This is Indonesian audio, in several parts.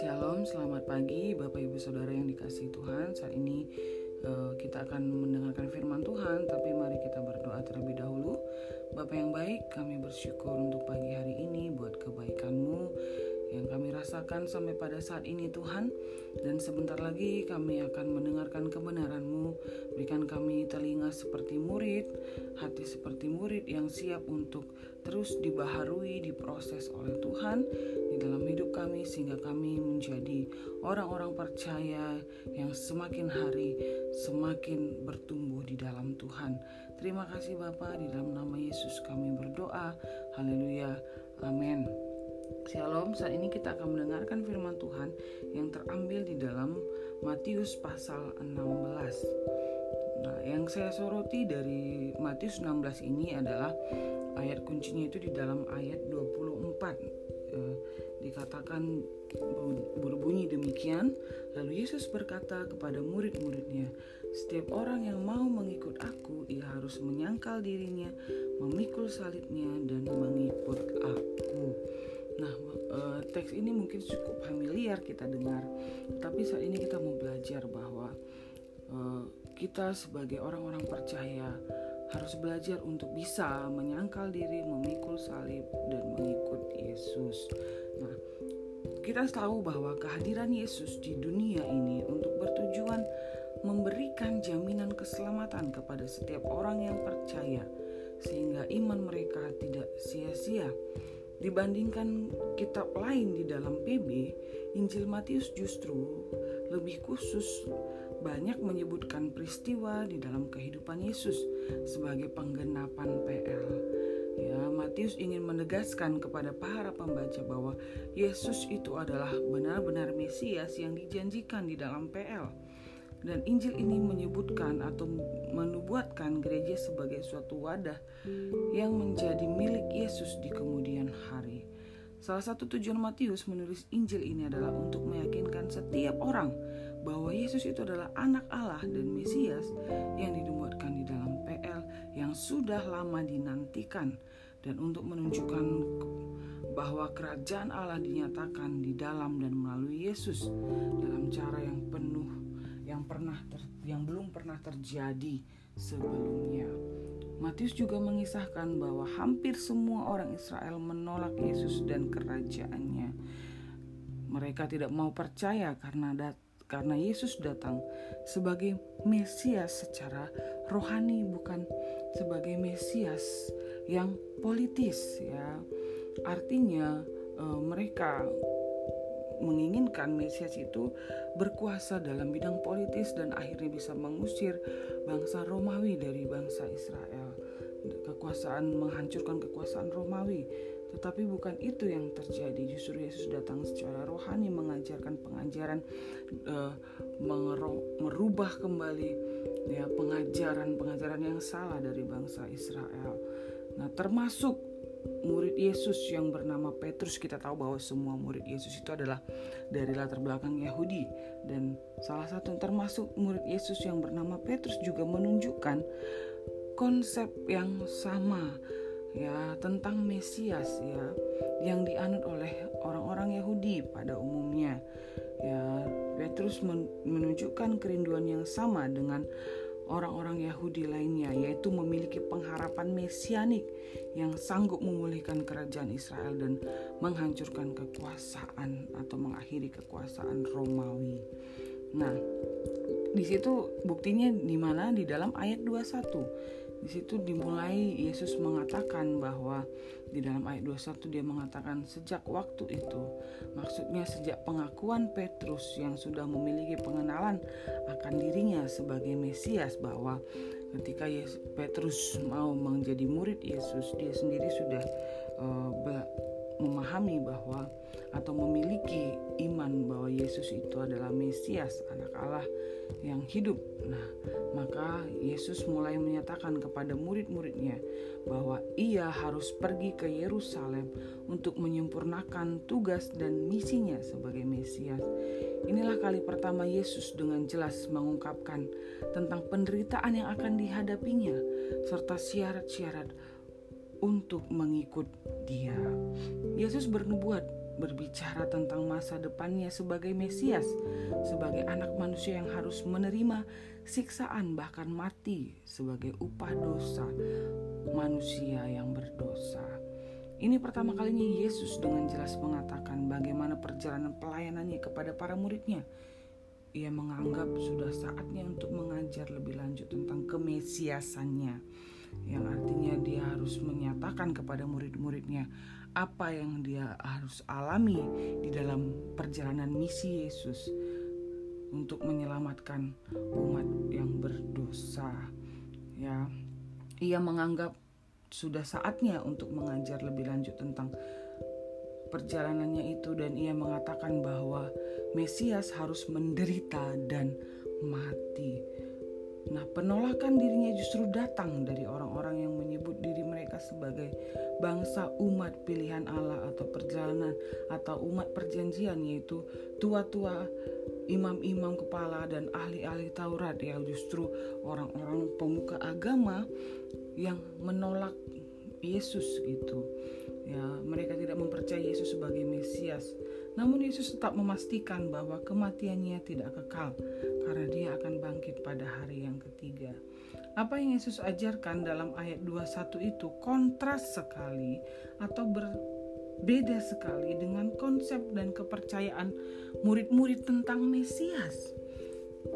Shalom, selamat pagi Bapak Ibu Saudara yang dikasih Tuhan. Saat ini uh, kita akan mendengarkan firman Tuhan, tapi mari kita berdoa terlebih dahulu. Bapak yang baik, kami bersyukur untuk pagi hari ini buat kebaikan-Mu yang kami rasakan sampai pada saat ini Tuhan. Dan sebentar lagi kami akan mendengarkan kebenaran-Mu. Berikan kami telinga seperti murid hati seperti murid yang siap untuk terus dibaharui diproses oleh Tuhan di dalam hidup kami sehingga kami menjadi orang-orang percaya yang semakin hari semakin bertumbuh di dalam Tuhan. Terima kasih Bapak di dalam nama Yesus kami berdoa. Haleluya. Amin Shalom, saat ini kita akan mendengarkan firman Tuhan yang terambil di dalam Matius pasal 16. Nah, yang saya soroti dari Matius 16 ini adalah ayat kuncinya itu di dalam ayat 24. Eh, dikatakan berbunyi demikian, lalu Yesus berkata kepada murid-muridnya, setiap orang yang mau mengikut aku, ia harus menyangkal dirinya, memikul salibnya, dan mengikut aku. Nah, uh, teks ini mungkin cukup familiar kita dengar, tapi saat ini kita mau belajar bahwa uh, kita sebagai orang-orang percaya harus belajar untuk bisa menyangkal diri, memikul salib, dan mengikut Yesus. Nah, kita tahu bahwa kehadiran Yesus di dunia ini untuk bertujuan memberikan jaminan keselamatan kepada setiap orang yang percaya, sehingga iman mereka tidak sia-sia. Dibandingkan kitab lain di dalam PB, Injil Matius justru lebih khusus banyak menyebutkan peristiwa di dalam kehidupan Yesus sebagai penggenapan PL. Ya, Matius ingin menegaskan kepada para pembaca bahwa Yesus itu adalah benar-benar Mesias yang dijanjikan di dalam PL dan Injil ini menyebutkan atau menubuatkan gereja sebagai suatu wadah yang menjadi milik Yesus di kemudian hari. Salah satu tujuan Matius menulis Injil ini adalah untuk meyakinkan setiap orang bahwa Yesus itu adalah anak Allah dan Mesias yang dinubuatkan di dalam PL yang sudah lama dinantikan dan untuk menunjukkan bahwa kerajaan Allah dinyatakan di dalam dan melalui Yesus dalam cara yang penuh yang pernah ter, yang belum pernah terjadi sebelumnya. Matius juga mengisahkan bahwa hampir semua orang Israel menolak Yesus dan kerajaannya. Mereka tidak mau percaya karena dat karena Yesus datang sebagai Mesias secara rohani bukan sebagai Mesias yang politis ya. Artinya e, mereka menginginkan Mesias itu berkuasa dalam bidang politis dan akhirnya bisa mengusir bangsa Romawi dari bangsa Israel. Kekuasaan menghancurkan kekuasaan Romawi. Tetapi bukan itu yang terjadi. Justru Yesus datang secara rohani mengajarkan pengajaran uh, merubah kembali ya pengajaran-pengajaran yang salah dari bangsa Israel. Nah, termasuk murid Yesus yang bernama Petrus. Kita tahu bahwa semua murid Yesus itu adalah dari latar belakang Yahudi. Dan salah satu termasuk murid Yesus yang bernama Petrus juga menunjukkan konsep yang sama ya tentang Mesias ya yang dianut oleh orang-orang Yahudi pada umumnya. Ya Petrus menunjukkan kerinduan yang sama dengan orang-orang Yahudi lainnya, yaitu memiliki pengharapan mesianik yang sanggup memulihkan kerajaan Israel dan menghancurkan kekuasaan atau mengakhiri kekuasaan Romawi. Nah, di situ buktinya di mana di dalam ayat 21 di situ dimulai Yesus mengatakan bahwa di dalam ayat 21 dia mengatakan sejak waktu itu maksudnya sejak pengakuan Petrus yang sudah memiliki pengenalan akan dirinya sebagai Mesias bahwa ketika Yesus, Petrus mau menjadi murid Yesus dia sendiri sudah uh, memahami bahwa atau memiliki iman bahwa Yesus itu adalah Mesias, anak Allah yang hidup. Nah, maka Yesus mulai menyatakan kepada murid-muridnya bahwa ia harus pergi ke Yerusalem untuk menyempurnakan tugas dan misinya sebagai Mesias. Inilah kali pertama Yesus dengan jelas mengungkapkan tentang penderitaan yang akan dihadapinya serta syarat-syarat untuk mengikut Dia. Yesus bernubuat berbicara tentang masa depannya sebagai Mesias, sebagai anak manusia yang harus menerima siksaan bahkan mati sebagai upah dosa manusia yang berdosa. Ini pertama kalinya Yesus dengan jelas mengatakan bagaimana perjalanan pelayanannya kepada para muridnya. Ia menganggap sudah saatnya untuk mengajar lebih lanjut tentang kemesiasannya yang artinya dia harus menyatakan kepada murid-muridnya apa yang dia harus alami di dalam perjalanan misi Yesus untuk menyelamatkan umat yang berdosa. Ya, ia menganggap sudah saatnya untuk mengajar lebih lanjut tentang perjalanannya itu dan ia mengatakan bahwa Mesias harus menderita dan mati Nah, penolakan dirinya justru datang dari orang-orang yang menyebut diri mereka sebagai bangsa umat pilihan Allah atau perjalanan atau umat perjanjian yaitu tua-tua imam-imam kepala dan ahli-ahli Taurat ya justru orang-orang pemuka agama yang menolak Yesus gitu. Ya, mereka tidak mempercayai Yesus sebagai Mesias. Namun Yesus tetap memastikan bahwa kematiannya tidak kekal karena dia akan bangkit pada hari yang ketiga. Apa yang Yesus ajarkan dalam ayat 21 itu kontras sekali atau berbeda sekali dengan konsep dan kepercayaan murid-murid tentang Mesias.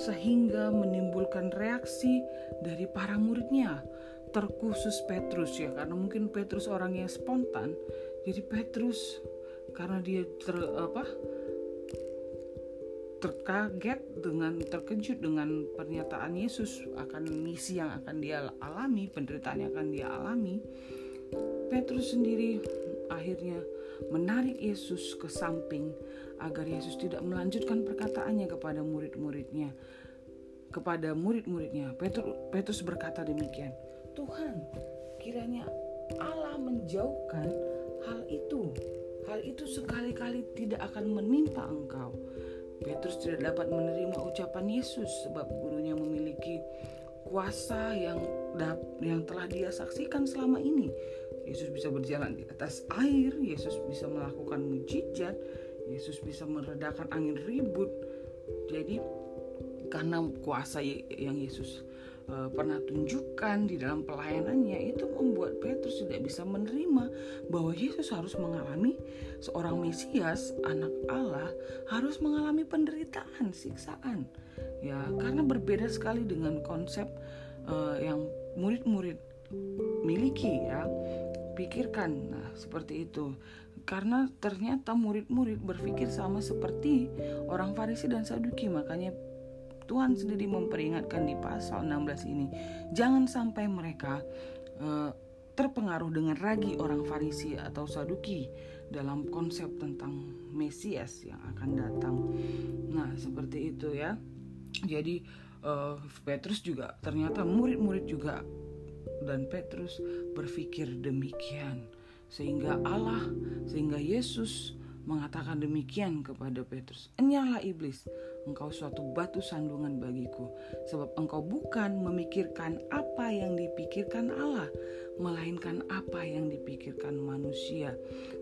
Sehingga menimbulkan reaksi dari para muridnya, terkhusus Petrus ya, karena mungkin Petrus orang yang spontan, jadi Petrus karena dia ter, apa terkaget dengan terkejut dengan pernyataan Yesus akan misi yang akan dia alami, penderitaan yang akan dia alami. Petrus sendiri akhirnya menarik Yesus ke samping agar Yesus tidak melanjutkan perkataannya kepada murid-muridnya. Kepada murid-muridnya, Petrus, Petrus berkata demikian, Tuhan, kiranya Allah menjauhkan hal itu hal itu sekali-kali tidak akan menimpa engkau. Petrus tidak dapat menerima ucapan Yesus sebab gurunya memiliki kuasa yang yang telah dia saksikan selama ini. Yesus bisa berjalan di atas air, Yesus bisa melakukan mujizat, Yesus bisa meredakan angin ribut. Jadi karena kuasa yang Yesus uh, pernah tunjukkan di dalam pelayanannya itu membuat Petrus tidak bisa menerima bahwa Yesus harus mengalami seorang Mesias, anak Allah, harus mengalami penderitaan, siksaan. Ya, karena berbeda sekali dengan konsep uh, yang murid-murid miliki ya. Pikirkan, nah seperti itu karena ternyata murid-murid berpikir sama seperti orang Farisi dan Saduki makanya Tuhan sendiri memperingatkan di pasal 16 ini, jangan sampai mereka uh, terpengaruh dengan ragi orang Farisi atau Saduki dalam konsep tentang Mesias yang akan datang. Nah, seperti itu ya. Jadi uh, Petrus juga ternyata murid-murid juga dan Petrus berpikir demikian sehingga Allah sehingga Yesus mengatakan demikian kepada Petrus, "Enyahlah iblis, engkau suatu batu sandungan bagiku, sebab engkau bukan memikirkan apa yang dipikirkan Allah, melainkan apa yang dipikirkan manusia."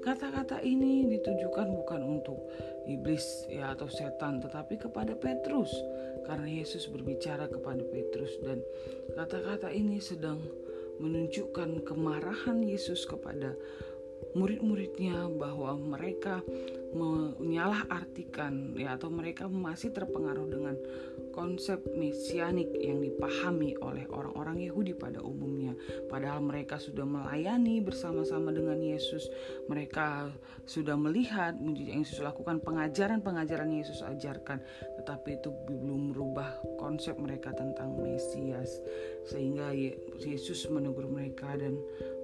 Kata-kata ini ditujukan bukan untuk iblis ya atau setan, tetapi kepada Petrus, karena Yesus berbicara kepada Petrus dan kata-kata ini sedang menunjukkan kemarahan Yesus kepada murid-muridnya bahwa mereka menyalahartikan ya atau mereka masih terpengaruh dengan konsep mesianik yang dipahami oleh orang-orang Yahudi pada umumnya. Padahal mereka sudah melayani bersama-sama dengan Yesus, mereka sudah melihat yang Yesus lakukan, pengajaran-pengajaran Yesus ajarkan, tetapi itu belum merubah konsep mereka tentang Mesias. Sehingga Yesus menegur mereka dan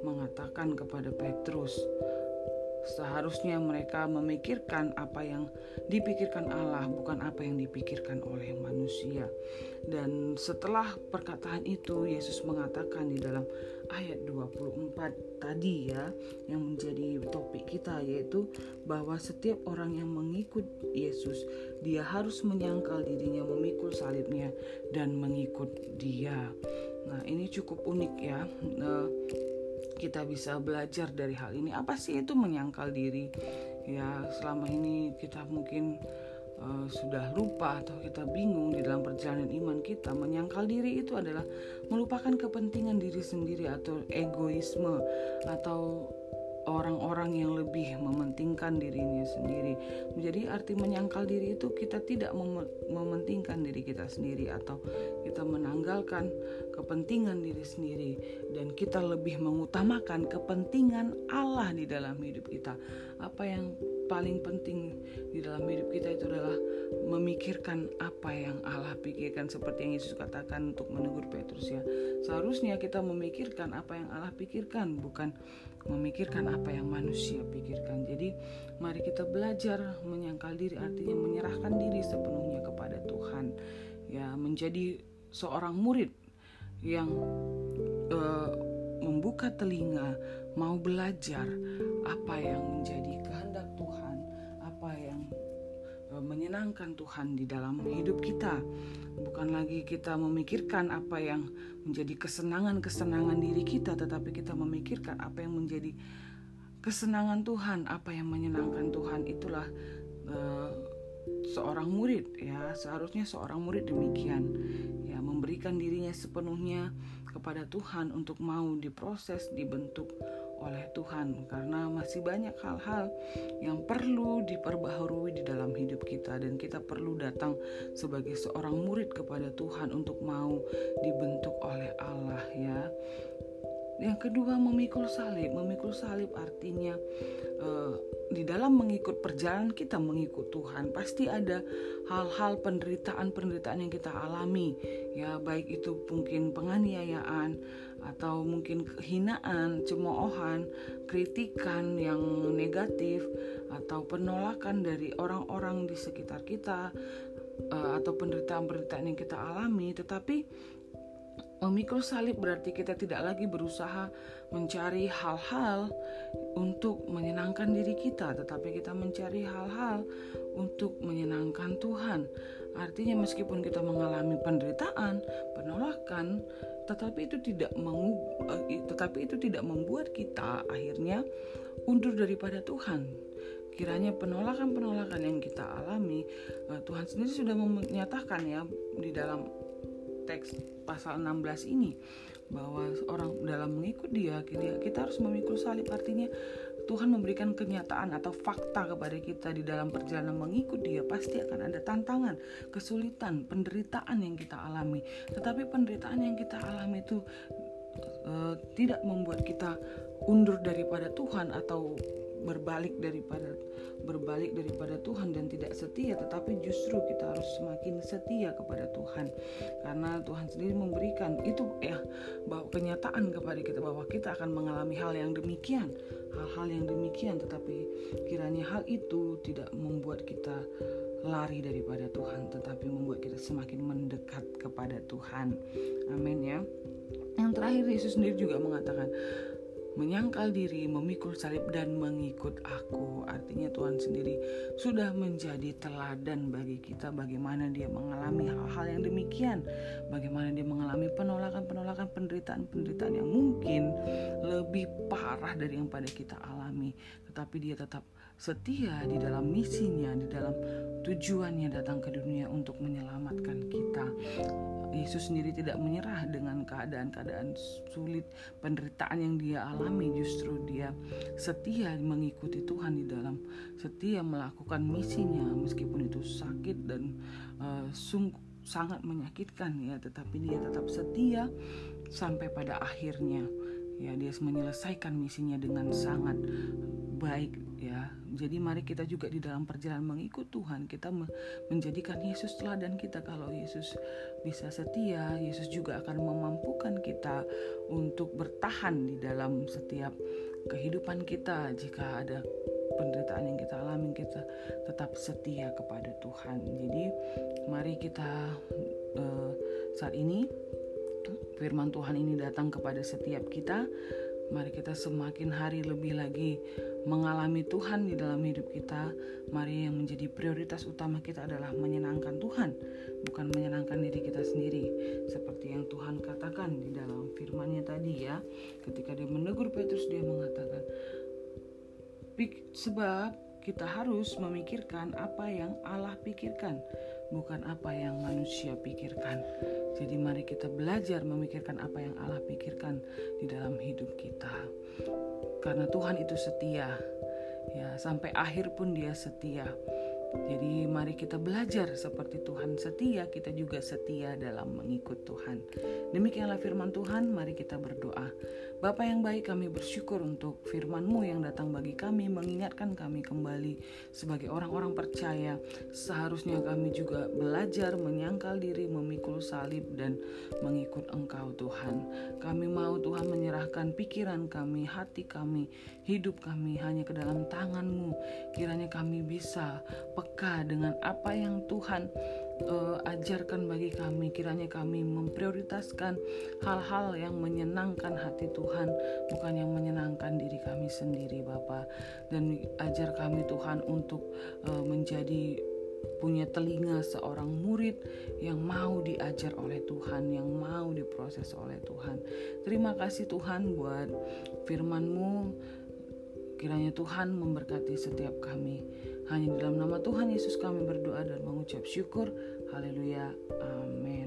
mengatakan kepada Petrus, Seharusnya mereka memikirkan apa yang dipikirkan Allah, bukan apa yang dipikirkan oleh manusia. Dan setelah perkataan itu, Yesus mengatakan di dalam ayat 24 tadi ya, yang menjadi topik kita yaitu bahwa setiap orang yang mengikut Yesus, dia harus menyangkal dirinya memikul salibnya dan mengikut dia. Nah, ini cukup unik ya. Nah, kita bisa belajar dari hal ini. Apa sih itu menyangkal diri? Ya selama ini kita mungkin uh, sudah lupa atau kita bingung di dalam perjalanan iman kita menyangkal diri itu adalah melupakan kepentingan diri sendiri atau egoisme atau orang-orang yang lebih mementingkan dirinya sendiri. Menjadi arti menyangkal diri itu kita tidak mem mementingkan diri kita sendiri atau kita menanggalkan kepentingan diri sendiri dan kita lebih mengutamakan kepentingan Allah di dalam hidup kita. Apa yang paling penting di dalam hidup kita itu adalah memikirkan apa yang Allah pikirkan seperti yang Yesus katakan untuk menegur Petrus ya. Seharusnya kita memikirkan apa yang Allah pikirkan bukan memikirkan apa yang manusia pikirkan. Jadi mari kita belajar menyangkal diri artinya menyerahkan diri sepenuhnya kepada Tuhan. Ya, menjadi seorang murid yang uh, membuka telinga, mau belajar apa yang menjadi menyenangkan Tuhan di dalam hidup kita. Bukan lagi kita memikirkan apa yang menjadi kesenangan-kesenangan diri kita, tetapi kita memikirkan apa yang menjadi kesenangan Tuhan, apa yang menyenangkan Tuhan. Itulah uh, seorang murid ya, seharusnya seorang murid demikian ya, memberikan dirinya sepenuhnya kepada Tuhan untuk mau diproses, dibentuk oleh Tuhan karena masih banyak hal-hal yang perlu diperbaharui di dalam hidup kita dan kita perlu datang sebagai seorang murid kepada Tuhan untuk mau dibentuk oleh Allah ya. Yang kedua memikul salib. Memikul salib artinya uh, di dalam mengikut perjalanan kita mengikut Tuhan pasti ada hal-hal penderitaan-penderitaan yang kita alami ya baik itu mungkin penganiayaan atau mungkin kehinaan, cemoohan, kritikan yang negatif atau penolakan dari orang-orang di sekitar kita uh, atau penderitaan-penderitaan yang kita alami tetapi Memikul salib berarti kita tidak lagi berusaha mencari hal-hal untuk menyenangkan diri kita, tetapi kita mencari hal-hal untuk menyenangkan Tuhan. Artinya meskipun kita mengalami penderitaan, penolakan, tetapi itu tidak eh, tetapi itu tidak membuat kita akhirnya undur daripada Tuhan. Kiranya penolakan-penolakan yang kita alami, eh, Tuhan sendiri sudah menyatakan ya di dalam teks pasal 16 ini bahwa orang dalam mengikut dia kita harus memikul salib artinya Tuhan memberikan kenyataan atau fakta kepada kita di dalam perjalanan mengikut dia pasti akan ada tantangan, kesulitan, penderitaan yang kita alami. Tetapi penderitaan yang kita alami itu uh, tidak membuat kita undur daripada Tuhan atau berbalik daripada berbalik daripada Tuhan dan tidak setia tetapi justru kita harus semakin setia kepada Tuhan. Karena Tuhan sendiri memberikan itu ya bahwa kenyataan kepada kita bahwa kita akan mengalami hal yang demikian hal-hal yang demikian tetapi kiranya hal itu tidak membuat kita lari daripada Tuhan tetapi membuat kita semakin mendekat kepada Tuhan. Amin ya. Yang terakhir Yesus sendiri juga mengatakan menyangkal diri, memikul salib dan mengikut aku. Artinya Tuhan sendiri sudah menjadi teladan bagi kita bagaimana dia mengalami hal-hal yang demikian, bagaimana dia mengalami penolakan-penolakan, penderitaan-penderitaan yang mungkin lebih parah dari yang pada kita alami, tetapi dia tetap setia di dalam misinya, di dalam tujuannya datang ke dunia untuk menyelamatkan kita. Yesus sendiri tidak menyerah dengan keadaan-keadaan sulit, penderitaan yang dia alami, justru dia setia mengikuti Tuhan di dalam setia melakukan misinya. Meskipun itu sakit dan uh, sungguh sangat menyakitkan ya, tetapi dia tetap setia sampai pada akhirnya ya dia menyelesaikan misinya dengan sangat baik ya. Jadi mari kita juga di dalam perjalanan mengikut Tuhan kita menjadikan Yesus teladan kita kalau Yesus bisa setia, Yesus juga akan memampukan kita untuk bertahan di dalam setiap kehidupan kita jika ada penderitaan yang kita alami kita tetap setia kepada Tuhan. Jadi mari kita uh, saat ini firman Tuhan ini datang kepada setiap kita Mari kita semakin hari lebih lagi mengalami Tuhan di dalam hidup kita. Mari yang menjadi prioritas utama kita adalah menyenangkan Tuhan, bukan menyenangkan diri kita sendiri. Seperti yang Tuhan katakan di dalam firman-Nya tadi ya, ketika dia menegur Petrus dia mengatakan, sebab kita harus memikirkan apa yang Allah pikirkan, bukan apa yang manusia pikirkan. Jadi, mari kita belajar memikirkan apa yang Allah pikirkan di dalam hidup kita, karena Tuhan itu setia, ya, sampai akhir pun Dia setia. Jadi mari kita belajar seperti Tuhan setia, kita juga setia dalam mengikut Tuhan. Demikianlah firman Tuhan, mari kita berdoa. Bapa yang baik kami bersyukur untuk firman-Mu yang datang bagi kami, mengingatkan kami kembali sebagai orang-orang percaya. Seharusnya kami juga belajar menyangkal diri, memikul salib dan mengikut Engkau Tuhan. Kami mau Tuhan menyerahkan pikiran kami, hati kami, hidup kami hanya ke dalam tangan-Mu. Kiranya kami bisa peka dengan apa yang Tuhan uh, ajarkan bagi kami kiranya kami memprioritaskan hal-hal yang menyenangkan hati Tuhan bukan yang menyenangkan diri kami sendiri Bapa dan ajar kami Tuhan untuk uh, menjadi punya telinga seorang murid yang mau diajar oleh Tuhan, yang mau diproses oleh Tuhan. Terima kasih Tuhan buat firman-Mu. Kiranya Tuhan memberkati setiap kami. Hanya dalam nama Tuhan Yesus kami berdoa dan mengucap syukur. Haleluya. Amin.